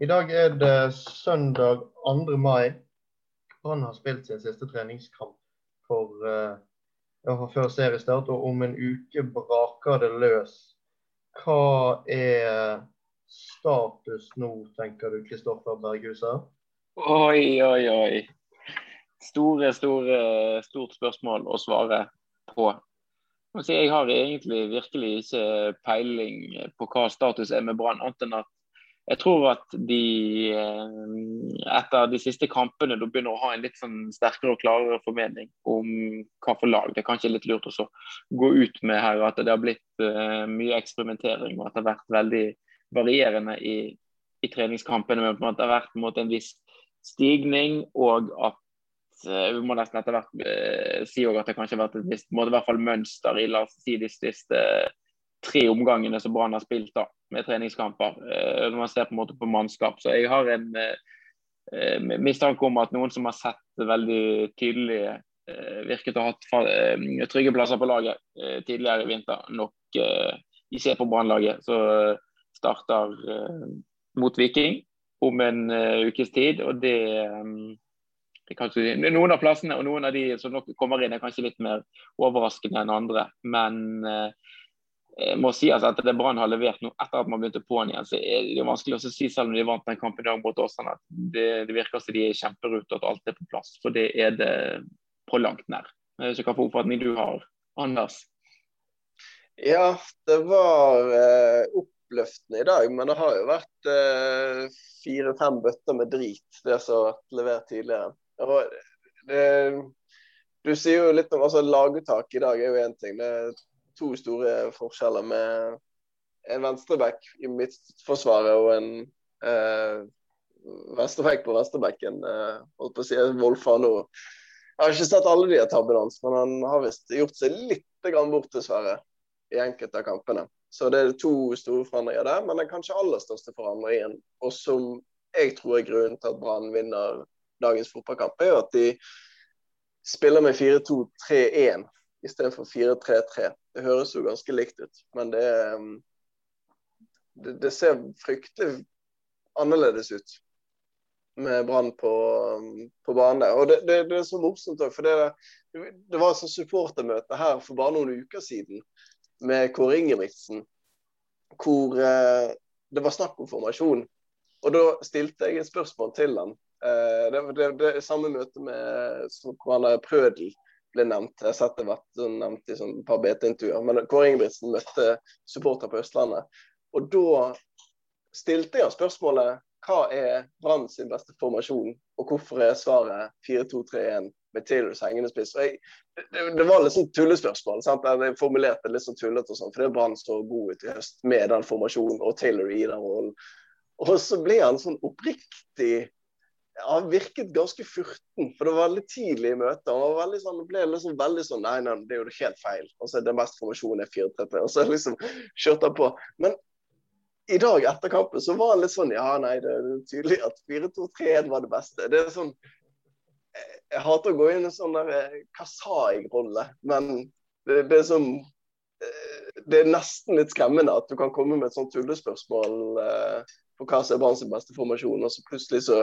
I dag er det søndag 2. mai. Han har spilt sin siste treningskamp for, uh, før seriestart, og om en uke braker det løs. Hva er status nå, tenker du, Kristoffer Berghuset? Oi, oi, oi. Store, store, stort spørsmål å svare på. Jeg har egentlig virkelig ikke peiling på hva status er med Brann, annet enn at jeg tror at de eh, etter de siste kampene da begynner å ha en litt sånn sterkere og klarere formening om hva for lag. Det er kanskje litt lurt å gå ut med her at det har blitt uh, mye eksperimentering og at det har vært veldig varierende i, i treningskampene. Men at det har vært måte, en viss stigning, og at uh, vi må nesten etter hvert si at det kanskje har vært et visst mønster i la oss si de siste tre omgangene som Brann har spilt da, med treningskamper. Eh, når man ser på en måte på mannskap. Så jeg har en eh, mistanke om at noen som har sett veldig tydelig eh, virket å ha hatt eh, trygge plasser på laget eh, tidligere i vinter, nok eh, ikke på på Brannlaget. Så starter mot Viking om en ukes tid. og det Kanskje, noen av plassene og noen av de som nok kommer inn, er kanskje litt mer overraskende enn andre. Men eh, Eh, må si altså, at det Brann har levert nå etter at man begynte på'n igjen, så er det vanskelig å si, selv om de vant den kampen i dag mot Åsane, at det, det, virker som de er i kjemperute og at alt er på plass. For det er det på langt nær. Så hva for oppfatning du har, Anders? Ja, det var eh, oppløftende i dag, men det har jo vært eh, fire-fem bøtter med drit, det som har vært levert tidligere. Det, du sier jo litt om altså Laguttak i dag er jo én ting. det to store forskjeller med en venstreback i midtforsvaret og en eh, venstreback på venstrebacken. Eh, holdt på å si Wolfano. Jeg har ikke sett alle de tabbene hans, men han har visst gjort seg litt bort, dessverre, i enkelte av kampene. Så det er to store forandringer der, men den kanskje aller største forandringen, og som jeg tror er grunnen til at Brann vinner dagens fotballkamp, er jo at de spiller med 4-2-3-1 istedenfor 4-3-3. Det høres jo ganske likt ut, men det, um, det, det ser fryktelig annerledes ut med Brann på, um, på banen der. Og det, det, det, er så morsomt òg, for det, det var et supportermøte her for bare noen uker siden med Kåre Ingebrigtsen, hvor eh, det var snakk om formasjon. Og da stilte jeg et spørsmål til han. Eh, det, det, det, samme møte med hvor han Prødel ble nevnt. Jeg har sett det vært nevnt i sånn et par BT-intervjuer. Men Kåre Ingebrigtsen møtte supporter på Østlandet. Og da stilte jeg spørsmålet hva er Brann sin beste formasjon, og hvorfor er svaret 4-2-3-1 med Taylors hengende spiss? Jeg, det, det, var litt sånn tullespørsmål. sant? Jeg formulerte litt sånn tullete og sånn, for det Brann så god ut i høst med den formasjonen og Taylor i den rollen. Og så ble han sånn oppriktig han virket ganske furten, for det var veldig tidlig i møtet. Han var veldig sånn, ble liksom veldig sånn Nei, nei, det er jo helt feil. Og så er det mest formasjon er 4-3-3. Og så liksom kjørte han på. Men i dag etter kampen så var han litt sånn Ja, nei, det er tydelig at 4-2-3-1 var det beste. Det er sånn Jeg hater å gå inn i sånn der eh, Hva sa jeg-rolle, men det, det, er sånn eh, Det er nesten litt skremmende at du kan komme med et sånt tullespørsmål eh, på hva som er Branns beste formasjon, og så plutselig så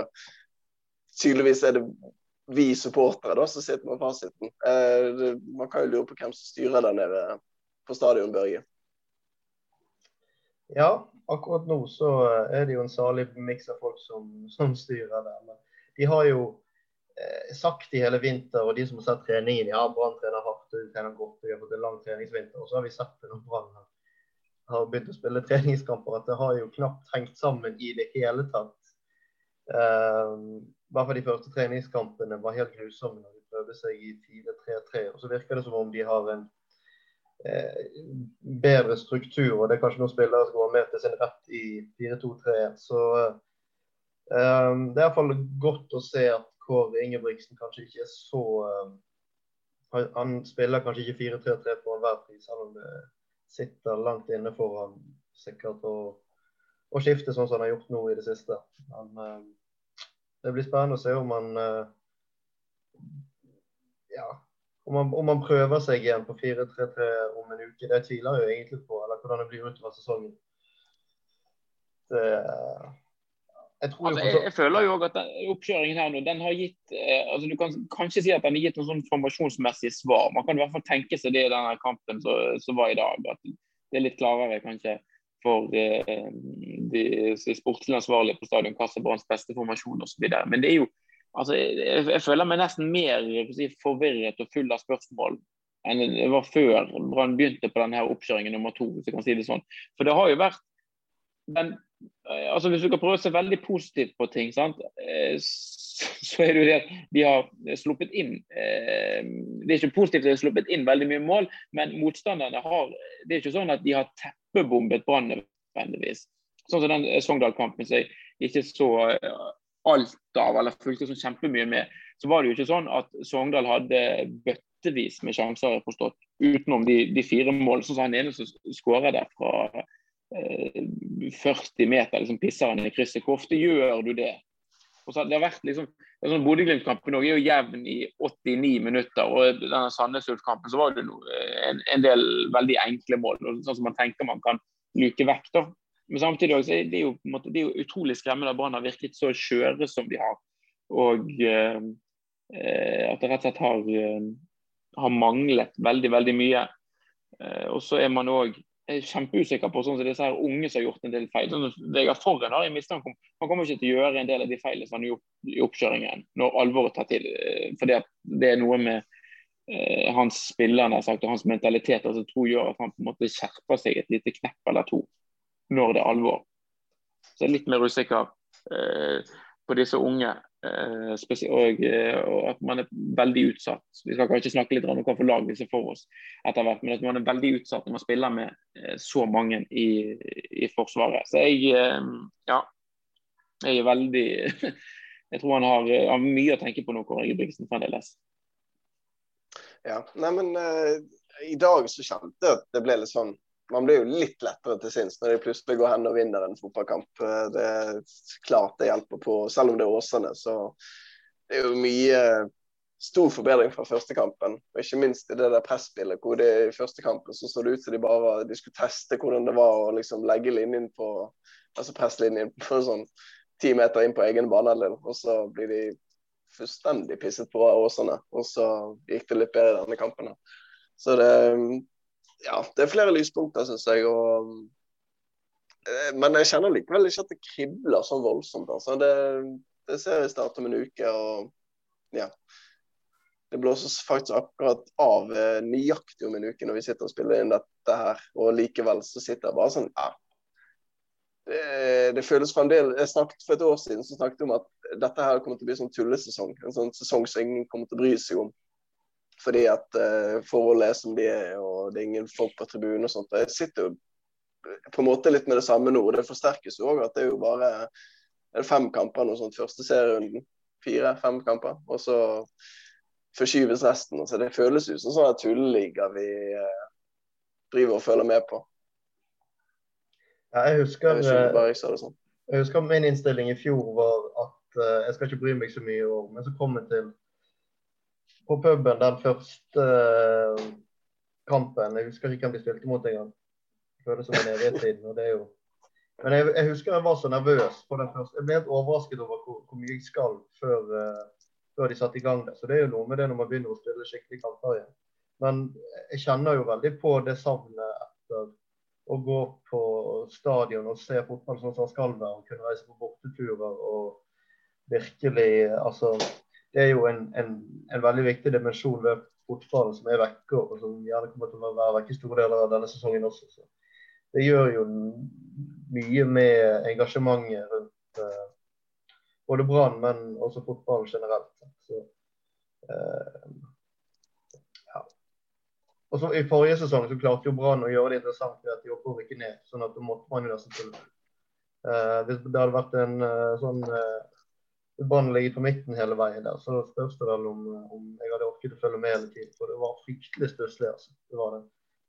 tydeligvis er det vi supportere da, som sitter med fasiten. Eh, man kan jo lure på hvem som styrer der nede på stadion, Børge. Ja, akkurat nå så er det jo en salig miks av folk som, som, styrer der. Men de har jo eh, sagt i hele vinter, og de som har sett treningen Ja, Brann trener hardt og trener godt, og vi har fått en lang treningsvinter. Og så har vi sett det når Brann har begynt å spille treningskamper, at det har jo knapt hengt sammen i det hele tatt. Um, hvert fall de første treningskampene var helt grusomme når de prøvde seg i 4-3-3. Og så virker det som om de har en eh, bedre struktur, og det er kanskje noen spillere som går mer til sin rett i 4-2-3. Så eh, det er iallfall godt å se at Kåre Ingebrigtsen kanskje ikke er så eh, Han spiller kanskje ikke 4-3-3 for enhver pris, selv om det sitter langt inne for ham sikkert å, å skifte sånn som han har gjort nå i det siste. Eh, det blir spennende å se om man eh, ja, om han, om han prøver seg igjen på 4-3-3 om en uke. Det tviler jeg jo egentlig på, eller hvordan det blir utover sesongen. Det, Jeg, tror Altså, jeg, jeg føler jo også at den, oppkjøringen her nå, den har gitt eh, altså Du kan kanskje si at den har gitt noen sånn formasjonsmessig svar. Man kan i hvert fall tenke seg det i denne kampen som var i dag. At det er litt klarere kanskje for eh, de, sportslig ansvarlige på stadion hva som er Branns beste formasjon osv. Men det er jo altså, jeg, jeg føler meg nesten mer si, forvirret og full av spørsmål enn det var før Brann begynte på denne oppkjøringen nummer to. hvis jeg kan si det sånn. For det har jo vært den Eh, altså Hvis du kan prøve å se veldig positivt på ting, sant? Eh, så er det jo det at de har sluppet inn eh, Det er ikke positivt at de har sluppet inn veldig mye mål, men motstanderne har Det er ikke sånn at de har teppebombet Brann nødvendigvis. Sånn som den Sogndal-kampen som jeg ikke så alt av, eller fulgte så kjempemye med. Så var det jo ikke sånn at Sogndal hadde bøttevis med sjanser, har jeg forstått, utenom de, de fire målene. Sånn som han ene som skårer der fra 40 meter, liksom pisser han i krysset. Hvor ofte gjør du det? Og så det har vært liksom, sånn Bodø-Glimt-kampen er jo jevn i 89 minutter. og denne Sandnes Ulf-kampen så var det en, en, del veldig enkle mål. sånn som man tenker man kan luke vekk. da. Men samtidig også, det er jo, måte, det er jo utrolig skremmende at Brann har virket så skjøre som de har. Og eh, at det rett og slett har, eh, har manglet veldig, veldig mye. Eh, og så er man òg er kjempeusikker på sånn som disse her unge som har gjort en del feil. Sånn Vegard Forren har jeg mistanke om han kommer ikke til å gjøre en del av de feilene som han har gjort i oppkjøringen, når alvoret tar til. Eh, for det er noe med eh, hans spillerne sagt, og hans mentalitet altså, tror gjør at han på en måte skjerper seg et lite knepp eller to når det er alvor. Så jeg er litt mer usikker eh, på disse unge. Eh, og, eh, og, at man er veldig utsatt. Vi skal kanskje snakke litt om hva for lag vi ser for oss etter hvert, men at man er veldig utsatt når man spiller med eh, så mange i, i Forsvaret. Så jeg, ja, jeg er veldig Jeg tror han har, har mye å tenke på nå, Kåre Ingebrigtsen fremdeles. Ja, nei, men uh, i dag så kjente jeg at det ble litt sånn man blir jo litt lettere til sinns når de plutselig går hen og vinner en fotballkamp. Eh, det er klart det hjelper på, selv om det er Åsane. Så det er jo mye stor forbedring fra første kampen. Og ikke minst i det der presspillet hvor det i første kampen så, så det ut som de bare de skulle teste hvordan det var å liksom legge linjen på altså presslinjen på sånn ti meter inn på egen banehalvdel. Og så blir de fullstendig pisset på Åsane. Og så gikk det litt bedre i denne kampen. Så det ja, det er flere lyspunkter, syns jeg. Og, eh, men jeg kjenner likevel ikke at det kribler så voldsomt. Altså. Det, det ser jeg starter om en uke. og ja. Det blåses faktisk akkurat av eh, nøyaktig om en uke når vi sitter og spiller inn dette her. Og likevel så sitter jeg bare sånn ja. Det, det føles fremdeles Jeg snakket For et år siden så snakket vi om at dette her kommer til å bli sånn tullesesong. En sånn sesong som ingen kommer til å bry seg om fordi at uh, forholdet er som de er, og det er ingen folk på tribunen og sånt. Jeg sitter jo på en måte litt med det samme nå. og Det forsterkes jo òg at det er jo bare er fem kamper noe sånt første serierunden. Fire-fem kamper. Og så forskyves resten. Så det føles ut som sånn tulleliga vi uh, driver og følger med på. Ja, jeg husker, jeg, jeg, jeg, sånn. jeg husker min innstilling i fjor var at uh, jeg skal ikke bry meg så mye i år, men så kom jeg til på puben den første uh, kampen. Jeg husker ikke hvem de spilte mot engang. Føles som en evighetstid. og det er jo men jeg, jeg, husker jeg var så nervøs på den første. Jeg ble helt overrasket over hvor, hvor mye jeg skal før, uh, før, de satte i gang det. Så det er jo noe med det når man begynner å spille skikkelig kamper igjen. Men jeg kjenner jo veldig på det savnet etter å gå på stadion og se fotball sånn som det skal være. Og kunne reise på borteturer og virkelig altså det er jo en, en, en, veldig viktig dimensjon ved fotballen som er vekke, og som gjerne kommer til å være vekke store deler av denne sesongen også. Så det gjør jo mye med engasjementet rundt uh, både Brann, men også fotballen generelt. Så, uh, ja. Og så I forrige sesong så klarte jo Brann å gjøre det interessant ved at de oppe og rykke ned. sånn at da måtte man jo nesten følge uh, Hvis det hadde vært en sånn Brann ligger på midten hele veien der. Så spørs det vel om, om, jeg hadde orket å følge med hele tiden. For det var fryktelig stusslig. Altså. Det var det.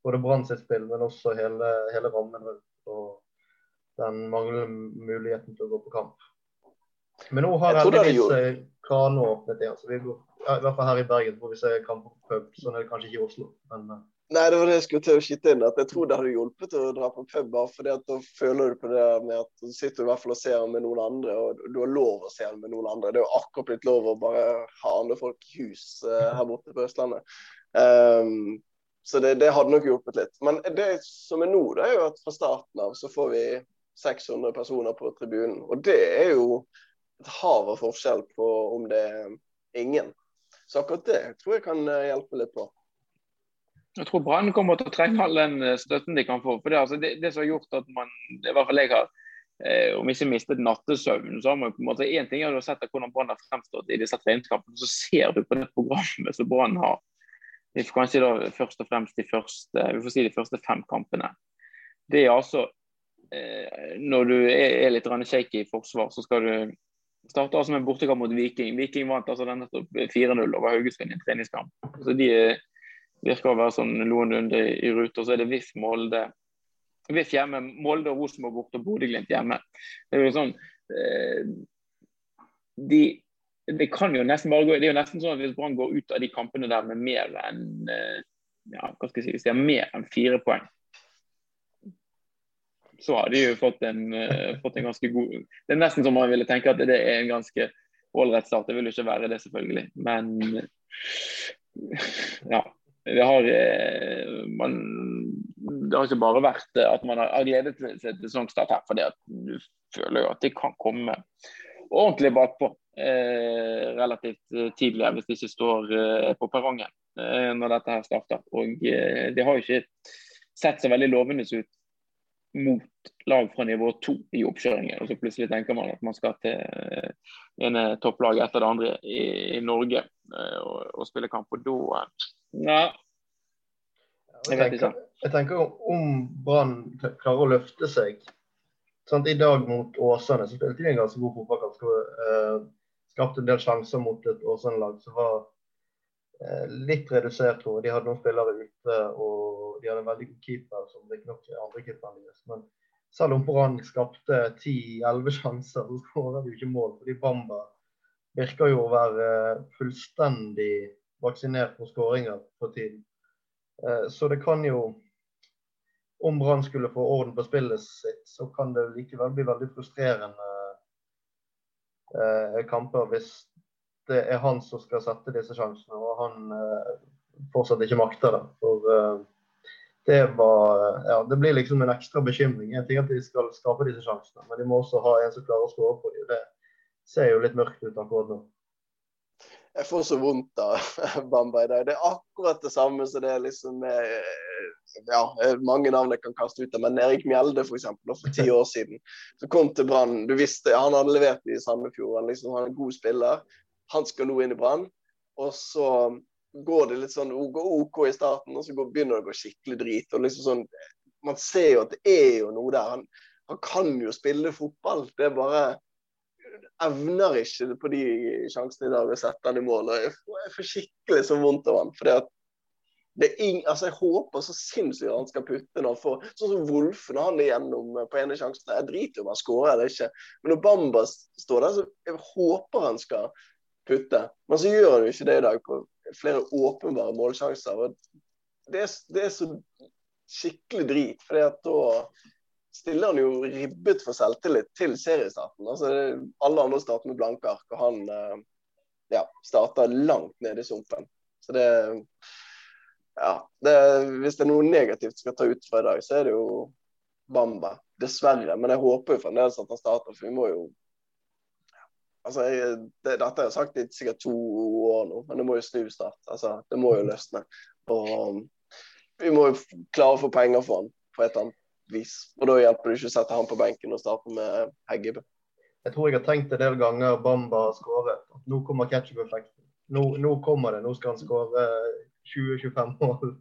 Både Brann sitt spill, men også hele, hele, rammen rundt. Og den manglende muligheten til å gå på kamp. Men nå har heldigvis eh, kranene åpnet igjen. Så vi går, ja, I hvert fall her i Bergen hvor vi ser kamp på pub. Sånn er det kanskje ikke i Oslo. Men uh, Nei, det var det jeg skulle til å skyte inn. at Jeg tror det hadde hjulpet å dra på pub. bare fordi at Da føler du på det med at du sitter i hvert fall og ser den med noen andre, og du har lov å se den med noen andre. Det er jo akkurat blitt lov å bare ha andre folk i hus uh, her borte på Østlandet. Um, så det, det, hadde nok hjulpet litt. Men det som er nå, det er jo at fra starten av så får vi 600 personer på tribunen. Og det er jo et hav av forskjell på om det er ingen. Så akkurat det tror jeg kan eh, hjelpe litt på. Jeg tror Brann kommer til å trenge all den eh, støtten de kan få. for Det, altså, det, det som har gjort at man, i hvert fall jeg har, eh, om ikke mistet nattesøvn, så har man på en måte én ting er sett at hvordan Brann har fremstått i disse treningskampene. Så ser du på det programmet som Brann har. Kanskje da først og fremst de første, vi får si de første fem kampene. Det er altså eh, Når du er, er litt shaky i forsvar, så skal du starte altså med bortekamp mot Viking. Viking vant altså den nettopp 4-0 over Haugesund i en treningskamp. Så de er virker å være sånn noenlunde i rute. Og så er det VIF Molde. VIF hjemme, Molde og Rosenborg borte og Bodø-Glimt hjemme. Det er jo sånn eh, de, det kan jo nesten bare gå Det er jo nesten sånn at hvis Brann går ut av de kampene der med mer enn eh, ja, hva skal jeg si, hvis de har mer enn fire poeng, så har de jo fått en, uh, fått en, ganske god Det er nesten som man ville tenke at det er en ganske ålreit start. Det vil jo ikke være det, selvfølgelig. Men ja har, eh, man, det har ikke bare vært at man har gledet seg til sesongstart her, fordi at du føler jo at de kan komme ordentlig bakpå eh, relativt tidlig hvis de ikke står eh, på perrongen eh, når dette her starter. Og eh, det har jo ikke sett så veldig lovende ut mot lag fra nivå to i oppkjøringen. Og så plutselig tenker man at man skal til eh, ene topplaget etter det andre i, i Norge og, og spille kamp. Og da ja. Jeg, tenker, jeg tenker om Brann klarer å løfte seg sant? I dag mot Åsane så spilte de en ganske god fotballkamp. Uh, skapte en del sjanser mot et Åsane-lag som var litt redusert, tror jeg. De hadde noen spillere ute, og de hadde en veldig god keeper, som riktignok er andrekeeperen deres. Men selv om Brann skapte 10-11 sjanser, så skåret de ikke mål. Fordi Bamba virker jo å være fullstendig vaksinert for skåringer for tiden. Eh, så det kan jo Om Brann skulle få orden på spillet sitt, så kan det likevel bli veldig frustrerende eh, kamper hvis det er han som skal sette disse sjansene, og han eh, fortsatt ikke makter det. For det var Ja, det blir liksom en ekstra bekymring. En ting at de skal skape disse sjansene, men de må også ha en som klarer å skåre på dem. Det ser jo litt mørkt ut akkurat nå jeg får så vondt av Bamba i dag. Det er akkurat det samme som det er liksom ja, mange navn jeg kan kaste ut av, men Erik Mjelde for eksempel, for ti år siden. som kom til Brann. Du visste Han hadde levert i Sandefjord. Han, liksom, han er en god spiller. Han skal nå inn i Brann. Og så går det litt sånn OK i starten, og så går, begynner det å gå skikkelig drit. og liksom sånn, Man ser jo at det er jo noe der. Han, han kan jo spille fotball. Det er bare evner ikke på de sjansene i dag å sette han i mål. og Jeg får skikkelig så vondt av han. fordi at ing, altså Jeg håper så sinnssykt han skal putte når han Sånn som Wolf når han er gjennom på ene sjansen. Jeg driter i om han skårer eller ikke. Men når Bamba står der, så jeg håper han skal putte. Men så gjør han jo ikke det i dag på flere åpenbare målsjanser. og det er, det er så skikkelig drit. fordi da stiller han jo ribbet for selvtillit til seriestarten. Altså, alle andre starter med blanke ark, og han eh, ja, starter langt nede i sumpen. Så det Ja. Det, hvis det er noe negativt skal ta ut fra i dag, så er det jo Bamba. Dessverre. Men jeg håper jo fremdeles at han starter, for vi må jo Altså, jeg, det, Dette har jeg sagt i sikkert to år nå, men det må jo snu snart. Altså, det må jo løsne. Og vi må jo klare å få penger for han på et eller annet vis. Og da hjelper det ikke å sette han på benken og starte med Heggebø. Jeg tror jeg har tenkt en del ganger Bamba har skåret. Nå kommer ketsjup-effekten. Nå, nå, kommer det. Nå skal han skåre 20-25 mål.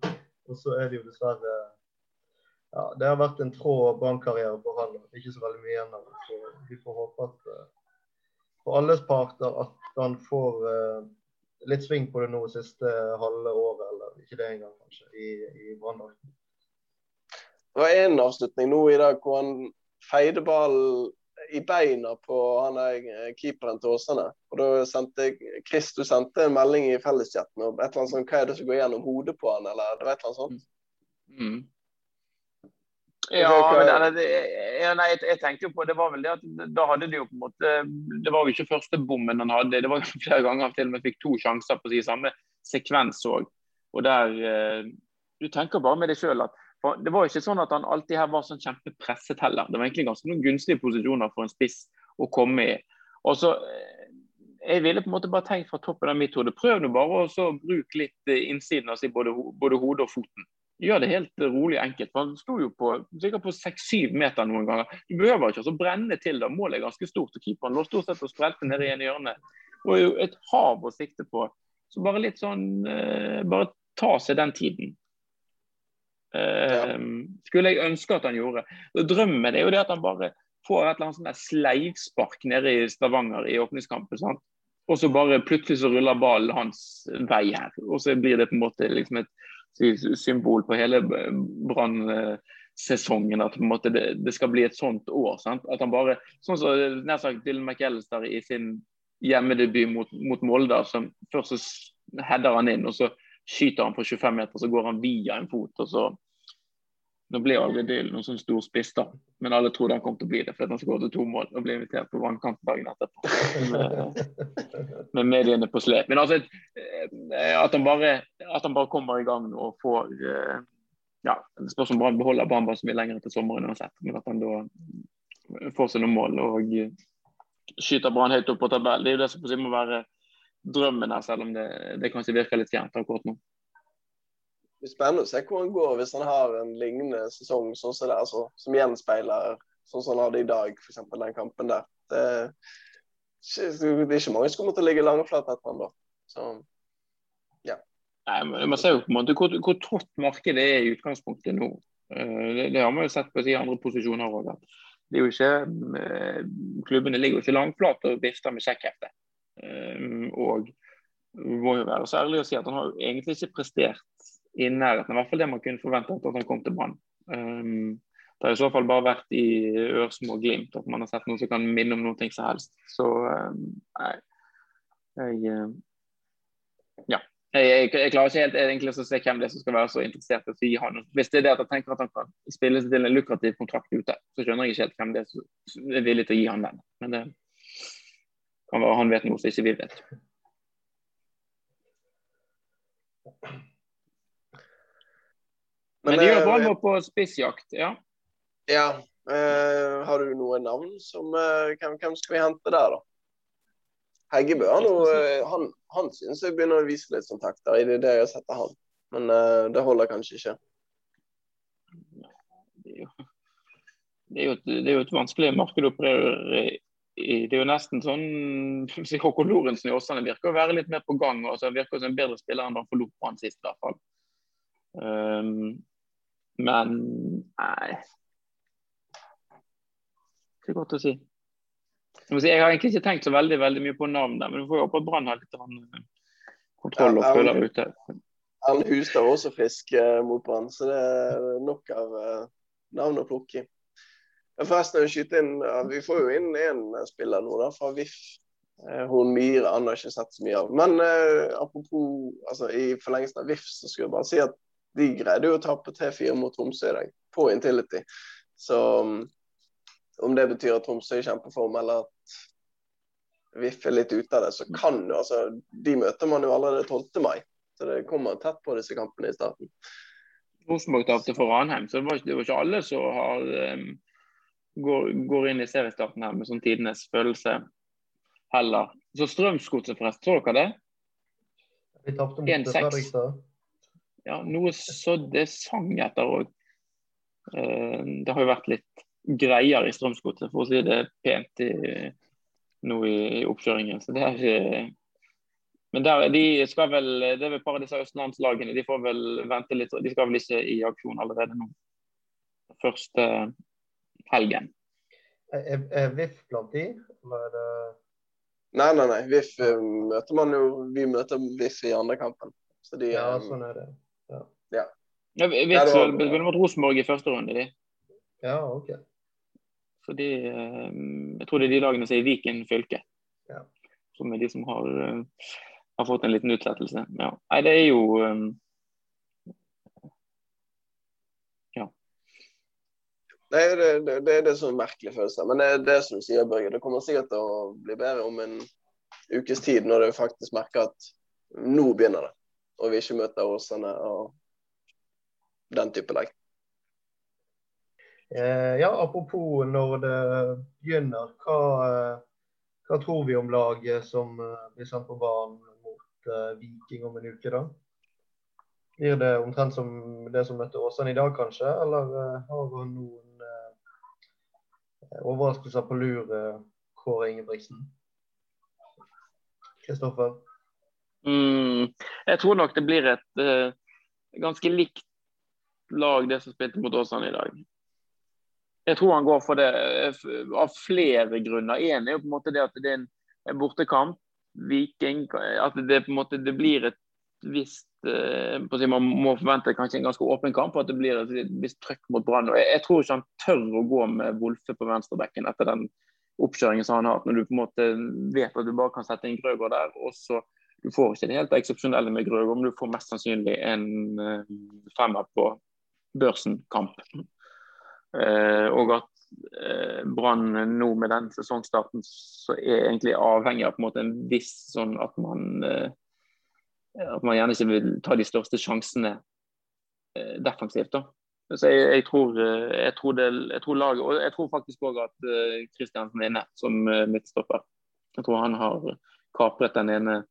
Og så er det jo dessverre ja, Det har vært en trå brannkarriere for han. Ikke så veldig mye igjen av det. Vi får håpe at uh, for alles parter at han får uh, litt sving på det nå siste halve året, eller ikke det engang, kanskje, i, i Branndrakten. Det var en avslutning nå i dag hvor han feide ballen i beina på han er eh, keeperen til Åsane. Og da sendte Chris du sendte en melding i felleschatten om et eller annet sånt, hva er det som går gjennom hodet på han, eller det var et eller annet sånt. Mm. Ja, men det, det, ja, nei, jeg, jeg, jo på det var vel det at da hadde de jo på en måte Det var jo ikke første bommen han hadde. Det var jo flere ganger han til og med fikk to sjanser på si samme sekvens òg. Og der eh, Du tenker bare med deg sjøl at det var ikke sånn at han alltid her var sånn kjempepresset heller. Det var egentlig ganske noen gunstige posisjoner for en spiss å komme i. Og så eh, Jeg ville på en måte bare tenkt fra toppen av mitt hode, prøv nå bare å bruke litt eh, innsiden av si både, både hodet og foten gjør det helt rolig enkelt. for Han sto jo på sikkert på seks-syv meter noen ganger. Du behøver ikke å brenne til da. Målet er ganske stort. og Keeperen lå stort sett og sprelte nede i en hjørne. Og jo et hav å sikte på. Så bare litt sånn eh, Bare ta seg den tiden. Ja. skulle jeg ønske at han gjorde. Drømmen er jo det at han bare får et eller annet sånn sleivspark nede i Stavanger i åpningskampen. sant? Og så bare plutselig så ruller ballen hans vei her. Og så blir det på en måte liksom et symbol på hele Brann-sesongen. At måte, det, det, skal bli et sånt år. Sant? At han bare, sånn som nær sagt Dylan McAllister i sin hjemmedebut mot, mot Molde. som Først så header han inn, og så skyter han på 25 meter, så går han via en fot. og så nå blir aldri Dylan noen sånn stor spiss, da. Men alle trodde han kom til å bli det fordi han skåret to mål og ble invitert på vannkanten dagen etterpå. Med, med, mediene på slep. Men altså, eh, at han bare, at han bare kommer i gang og får eh, ja, Det spørs om Brann beholder Bamba så mye lenger til sommeren uansett. Men at han da får seg noen mål og skyter Brann høyt opp på tabell. Det er jo det som må være drømmen her, selv om det, det kanskje virker litt fjernt akkurat nå blir spennende å se hvor han går hvis han har en lignende sesong sånn som det, altså, som gjenspeiler sånn som han hadde i dag, f.eks. den kampen der. Det, det, er ikke mange som kommer til å ligge langflat etter han da. Så, ja. Nei, men Man ser jo på en måte hvor, hvor trått markedet er i utgangspunktet nå. Eh, det, det, har man jo sett på de andre posisjoner òg. Eh, klubbene ligger jo ikke langflat og vifter med sjekkhefte. Eh, og må jo være så ærlig å si at han har jo egentlig ikke prestert i nærheten. I hvert fall det man kunne forvente at han kom til Brann. Um, det har i så fall bare vært i ørsmå glimt at man har sett noe som kan minne om noe som helst. Så um, nei. Jeg, uh, ja. Jeg, jeg, jeg, klarer ikke helt egentlig å se hvem det er som skal være så interessert i å gi han. Hvis det er det at jeg tenker at han kan spille seg til en lukrativ kontrakt ute, så skjønner jeg ikke helt hvem det er som er villig til å gi han den. Men det kan være han vet noe som ikke vi vet. Men, Men de gjør Brann på spissjakt, ja. Ja. Uh, har du noen navn som uh, hvem, hvem, skal vi hente der, da? Heggebø han, uh, han, han syns jeg begynner å vise litt kontakter i det, det jeg setter sett han. Men det holder kanskje ikke. Det er jo, det er et, det er jo et vanskelig marked å operere i. Det er jo nesten sånn Håkon Lorentzen i Åsane virker å være litt mer på gang. og altså, Virker som en bedre spiller enn han forlot han sist. i hvert fall. Um, men nei Det er godt å si. Jeg har egentlig ikke tenkt så veldig veldig mye på navn der, men du får jo håpe at Brann har litt eh, kontroll og føler ute. Erlend Hustad også frisk uh, mot Brann, så det er nok av uh, navn å plukke i. Forresten, inn, Vi får jo inn én spiller nå da, fra VIF. Hun Myhre han har ikke sett så mye av. Men apropos altså, i forlengelsen av VIF, så skulle jeg bare si at de greide jo å tape 3-4 mot Tromsø i dag, på Intility. Så um, om det betyr at Tromsø er i kjempeform, eller at VIF er litt ute av det, så kan jo altså De møter man jo allerede 12. mai. Så det kommer tett på disse kampene i starten. Rosenborg tapte for Ranheim, så det var, det var ikke alle som har, um, går, går, inn i seriestarten her med sånn tidenes følelse heller. Så Strømsgodset, forresten, så dere det? Vi tapte mot Fredrikstad ja, noe så det sang etter òg. Eh, det har jo vært litt greier i Strømsgodset, for å si det pent, i, nå i, i oppkjøringen. Så det er ikke men der, de skal vel, det er vel par av disse østlandslagene. De får vel vente litt. De skal vel ikke i aksjon allerede nå. Første helgen. Er, er VIF blant de? Eller er Nei, nei, nei. VIF eh, møter man jo Vi møter VIF i andre kampen. Så de, ja, sånn er det. Ja. Witzel det mot Rosenborg i første runde, de. Ja, ok. Fordi de, Jeg tror det er de lagene som er i Viken fylke. Ja. Som er de som har, eh, har fått en liten utsettelse. Ja. Nei, det er jo Ja. Det det, det, det, er det som er merkelig følelse. Men det er det som du sier, Børge. Det kommer sikkert til å bli bedre om en ukes tid, når du faktisk merker at nå begynner det. Og vi ikke møter Åsane og den type lag. Eh, ja, apropos når det begynner. Hva, hva tror vi om laget som eh, blir sendt på banen mot uh, Viking om en uke, da? Blir det omtrent som det som møtte Åsane i dag, kanskje? Eller uh, har vi noen uh, overraskelser på lur, Kåre Ingebrigtsen? Kristoffer? Mm, jeg tror nok det blir et uh, ganske likt lag, det som spilte mot Åsane i dag. Jeg tror han går for det av flere grunner. Én er jo på en måte det at det er en bortekamp. Viking, at det på en måte det blir et visst si, Man må forvente kanskje en ganske åpen kamp, og at det blir et visst trøkk mot Brann. Jeg, jeg, tror ikke han tør å gå med Wolfe på venstrebekken etter den oppkjøringen som han har hatt. Når du på en måte vet at du bare kan sette inn Grøgaard der, og så du får ikke det helt eksepsjonelle med Grøgaard, men du får mest sannsynlig en uh, femmer på børsen-kamp. Eh, og at eh, Brann nå med den sesongstarten så er egentlig avhengig av på en måte en viss sånn at man at man gjerne ikke vil ta de største sjansene defensivt. da. Så jeg, jeg, tror, eh, jeg, tror det, jeg, tror, laget Og jeg tror faktisk òg at Kristiansen eh, er inne som eh, midtstopper. Jeg tror han har kapret den ene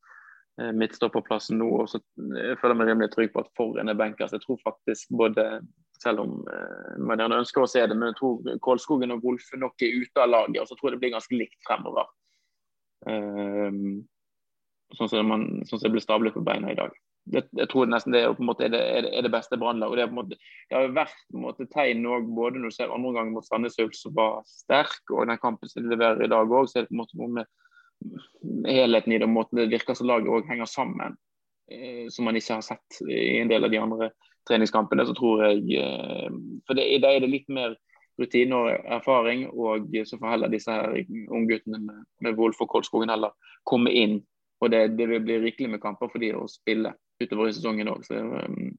midtstopperplassen nå. og så jeg føler meg rimelig trygg på at Forren er benkers. jeg tror faktisk både, selv om man gjerne ønsker å se det, men jeg tror Kålskogen og Wolfe nok er ute av laget. Og så tror jeg det blir ganske likt fremover. Um, sånn som, man, sånn som det ble stablet på beina i dag det, jeg tror nesten det er, på en måte, er, det, er, det, er det beste Brannlaget. Det, det har vært på en måte, tegn òg, både når du ser andre gangen mot Sandnes Ulf, som var sterk, og den kampen som de leverer i dag òg, så er det på en måte noe med helheten i det. måten det virker som laget òg henger sammen, eh, som man ikke har sett i en del av de andre treningskampene. Så tror jeg eh, For det, da er det litt mer rutine og erfaring, og så får heller disse her ungguttene med, med Wolf og Kolskogen heller komme inn. Og det, det vil bli rikelig med kamper for de å spille utover i sesongen òg. Um,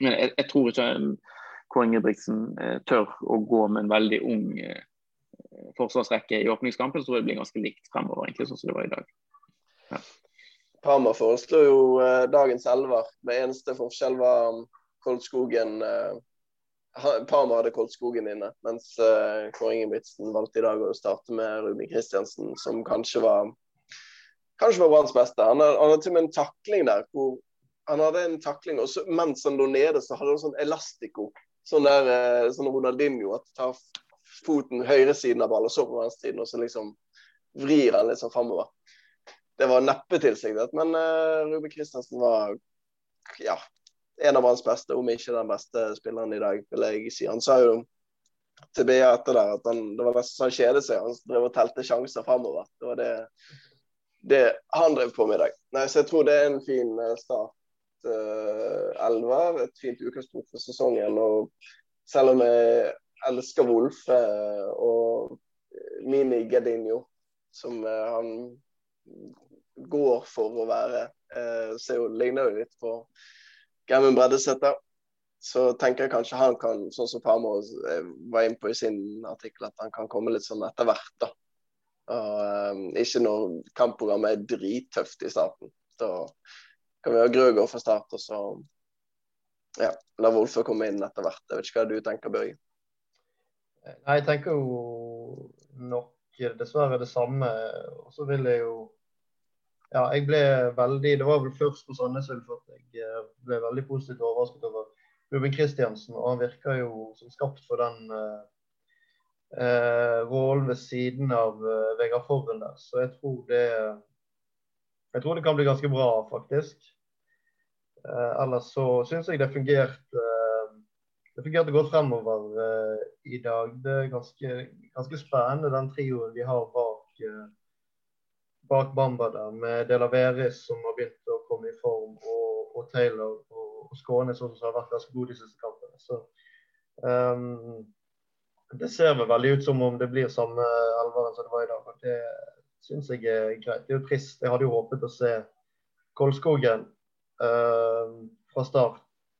men jeg, jeg, tror ikke Kåre Ingebrigtsen tør å gå med en veldig ung uh, forsvarsrekke i åpningskampen. Så tror jeg det blir ganske likt fremover, egentlig, sånn som det var i dag. Ja. Parma foreslo jo eh, dagens elver. med eneste forskjell var um, Koldskogen eh, Parma hadde Koldskogen inne, mens eh, Kåre Ingebrigtsen valgte i dag å starte med Ruben Kristiansen, som kanskje var kanskje var Branns beste. Han hadde til og med en takling der hvor han hadde en takling, og så, mens han lå nede, så hadde han sånn elastico. Sånn der, eh, sånn Ronaldinho, at tar foten høyresiden av ballen og så på venstresiden, og så liksom vrir han litt sånn framover. Det var neppe tilsiktet, men uh, Ruben Kristiansen var ja, en av hans beste, om ikke den beste spilleren i dag, vil jeg si. Han sa jo til BA etter der at han, det var nesten så han kjedet seg. Han drev og telte sjanser framover. Det var det, det han drev på med i dag. Nei, så jeg tror det er en fin eh, start uh, elver. Et fint utgangspunkt for sesongen. og Selv om jeg elsker Wolf uh, og Mini Gedinho, som uh, han går for å være, uh, så jo, ligner jo litt på Gemmen Breddesæter. Så tenker jeg kanskje han kan, sånn som Parmo var inne på i sin artikkel, at han kan komme litt sånn etter hvert. da. Og, ikke når kampprogrammet er drittøft i starten. Da kan vi ha Grøgaard fra start, og så ja, la Wolfe komme inn etter hvert. Jeg vet ikke hva du tenker, Børge? Nei, jeg tenker jo nok dessverre det samme. Og så vil jeg jo Ja, jeg ble veldig Det var vel først på Sandnes Ulf at jeg eh, ble veldig positivt overrasket over Ruben Kristiansen. Og han virker jo som skapt for den uh, rollen ved siden av uh, Vegard Forren der. Så jeg tror det jeg tror det kan bli ganske bra, faktisk. Eh, ellers så syns jeg det fungerte eh, det fungerte godt fremover uh, i dag. Det er ganske, ganske spennende den trioen vi har bak, uh, bak Bamba der, med Delaveris som har begynt å komme i form, og, og Taylor og, og Skåne som har vært ganske gode de siste kampene. Så um, det ser vel veldig ut som om det blir samme elveren som det var i dag. det syns jeg er greit. Det er jo trist. Jeg hadde jo håpet å se Kolskogen uh, fra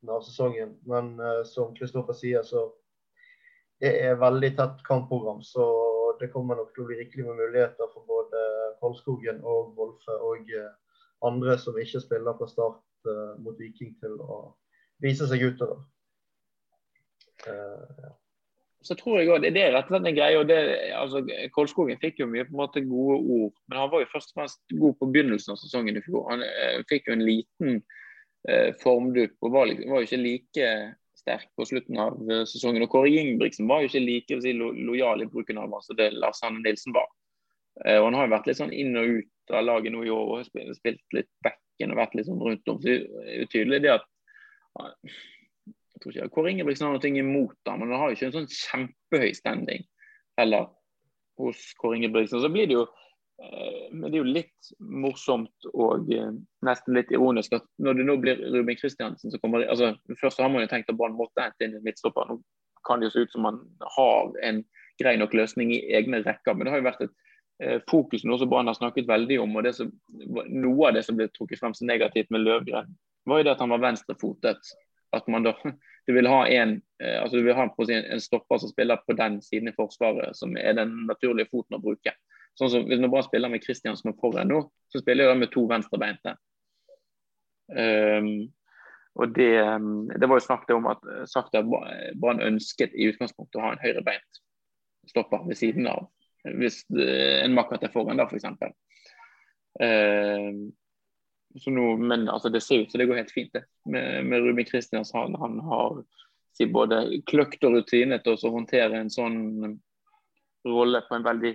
starten av sesongen, men uh, som Kristoffer sier, så det er veldig tett kampprogram. Så det kommer nok til å bli rikelig med muligheter for både Kolskogen og Wolfe og uh, andre som ikke spiller fra start uh, mot Viking, til å vise seg utover. Så tror jeg også, Det er rett og slett en greie. og det, altså, Kolskogen fikk jo mye på en måte gode ord, men han var jo først og fremst god på begynnelsen av sesongen i fjor. Han eh, fikk jo en liten formdupp og var, var, jo ikke like sterk på slutten av sesongen. Og Kåre Ingebrigtsen var jo ikke like si, lo, lojal i bruken av ham som det Lars Hanne Nilsen var. og Han har jo vært litt sånn inn og ut av laget nå i år og spilt, spilt litt backen og vært litt sånn rundt om. Så det er jo tydelig det at jeg tror ikke Kåre Ingebrigtsen har noe imot ham, men han har jo ikke en sånn kjempehøy standing heller hos Kåre Ingebrigtsen. Så blir det jo eh, men det er jo litt morsomt og eh, nesten litt ironisk at når det nå blir Ruben Kristiansen som kommer altså Først har man jo tenkt at Brann måtte hente inn en midtstopper. Nå kan det jo se ut som man har en grei nok løsning i egne rekker, men det har jo vært et Eh, nå noe som Brann har snakket veldig om, og som, noe av det som ble trukket frem som negativt med Løvgren, var jo det at han var venstrefotet. At man da, du vil ha en, eh, altså du vil ha en, en stopper som spiller på den siden i Forsvaret, som er den naturlige foten å bruke. Sånn som Hvis man bare spiller med Kristian som er foran nå, så spiller jeg med to venstrebeinte. Um, og det, det, var jo snakket om at, sagt at Brann ønsket i utgangspunktet å ha en høyrebeint stopper ved siden av hvis en makker til foran, da, f.eks. Eh, men altså, det ser ut som det går helt fint det. med, med Ruben Kristians. Han, har si, både kløkt og rutine til å håndtere en sånn rolle på en veldig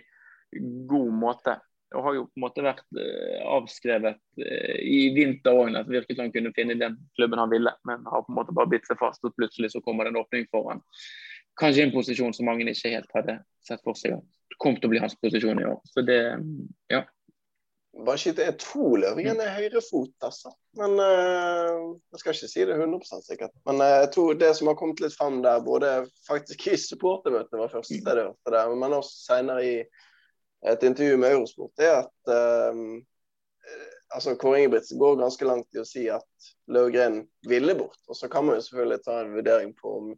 god måte. Og har jo på en måte vært eh, avskrevet eh, i vinter òg. Det virket som han kunne finne den klubben han ville, men har på en måte bare bitt seg fast. Og plutselig så kommer det en åpning foran. Kanskje en posisjon som mange ikke helt hadde sett for seg at kom til å bli hans posisjon i år. Så det, ja. Bare skyte Jeg tror Løvingen er høyrefot, altså. Men uh, jeg skal ikke si det 100 sikkert. Men uh, jeg tror det som har kommet litt fram der, både faktisk i supportermøtet var første sted det, men også senere i et intervju med Eurosport, er at uh, altså Kåre Ingebrigtsen går ganske langt i å si at Løvgren ville bort. Og så kan man jo selvfølgelig ta en vurdering på om,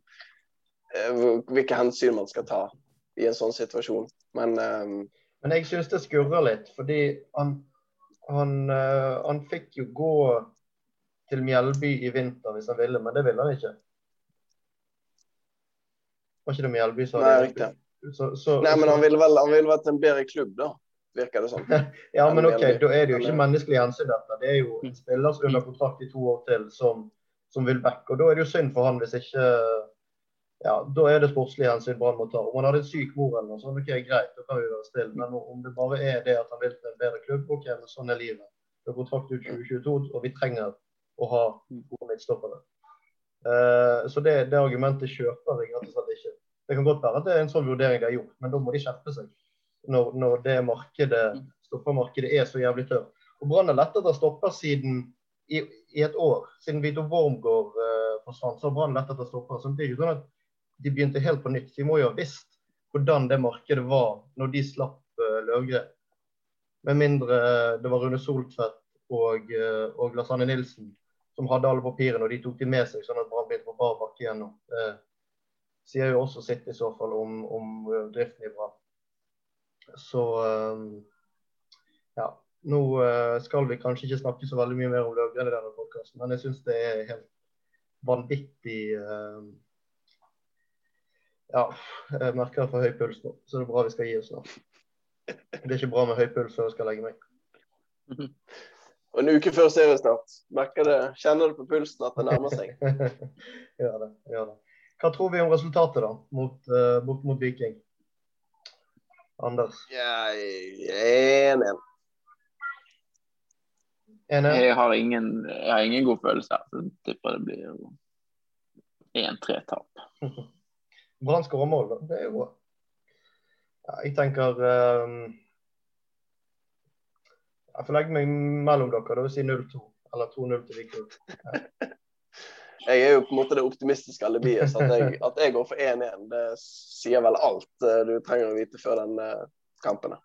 hvilke hensyn man skal ta i en sånn situasjon. Men, um... Men jeg syns det skurrer litt, fordi han, han, uh, han, fikk jo gå til Mjelby i vinter hvis han ville, men det ville han ikke. Var ikke det Mjelby sa? Nei, riktig. Så, så, Nei, men han ville vel han ville vært en bedre klubb, da. Virker det sånn. ja, men OK, da er det jo ikke menneskelig hensyn, dette. Det er jo en spiller som under kontrakt i to år til som, som vil back. Og da er det jo synd for han hvis ikke ja, da er det sportslige hensyn Brann må ta. Om han hadde en syk mor eller noe sånt, ok, greit, da kan vi være stille. Men om det bare er det at han vil til en bedre klubb, ok, men sånn er livet. Det er kontrakt ut 2022, og vi trenger å ha gode midtstoppere. Uh, så det, det, argumentet kjøper jeg rett og slett ikke. Det kan godt være at det er en sånn vurdering de har gjort, men da må de skjerpe seg. Når, når det markedet, stoppermarkedet er så jævlig tørt. Og Brann har lett etter stopper siden i, i, et år. Siden Vito Wormgård uh, forsvant, så har Brann lett etter stopper. Så det er ikke sånn at de begynte helt på nytt. De må jo ha visst hvordan det markedet var når de slapp uh, Løvgren. Med mindre uh, det var Rune Soltvedt og, uh, og Lars Anne Nilsen som hadde alle papirene, og de tok de med seg, sånn at Brann begynte på bar bakke igjennom. nå. Sier jo også sitt i så fall om, om driften i Brann. Så ja. Nå skal vi kanskje ikke snakke så veldig mye mer om Løvgren i denne podkasten, men jeg syns det er helt vanvittig ja, jeg merker jeg får høy puls nå, så det er bra vi skal gi oss nå. Det er ikke bra med høy puls før jeg skal legge meg. Og en uke før seriestart. Merker det, kjenner du på pulsen at det nærmer seg? gjør det, gjør det. Hva tror vi om resultatet da, mot, uh, mot, mot Viking? Anders? Jeg er 1-1. Jeg har ingen, jeg har ingen god følelse her, jeg tipper det blir 1-3-tap. Brann skårer mål, da. Det er jo bra. Ja, jeg tenker um, Jeg får legge meg mellom dere. Det vil si 0-2. Eller 2-0 til Viking. Jeg er jo på en måte det optimistiske alibiet. Så at jeg, at jeg går for 1-1, det sier vel alt eh, du trenger å vite før den uh, kampen.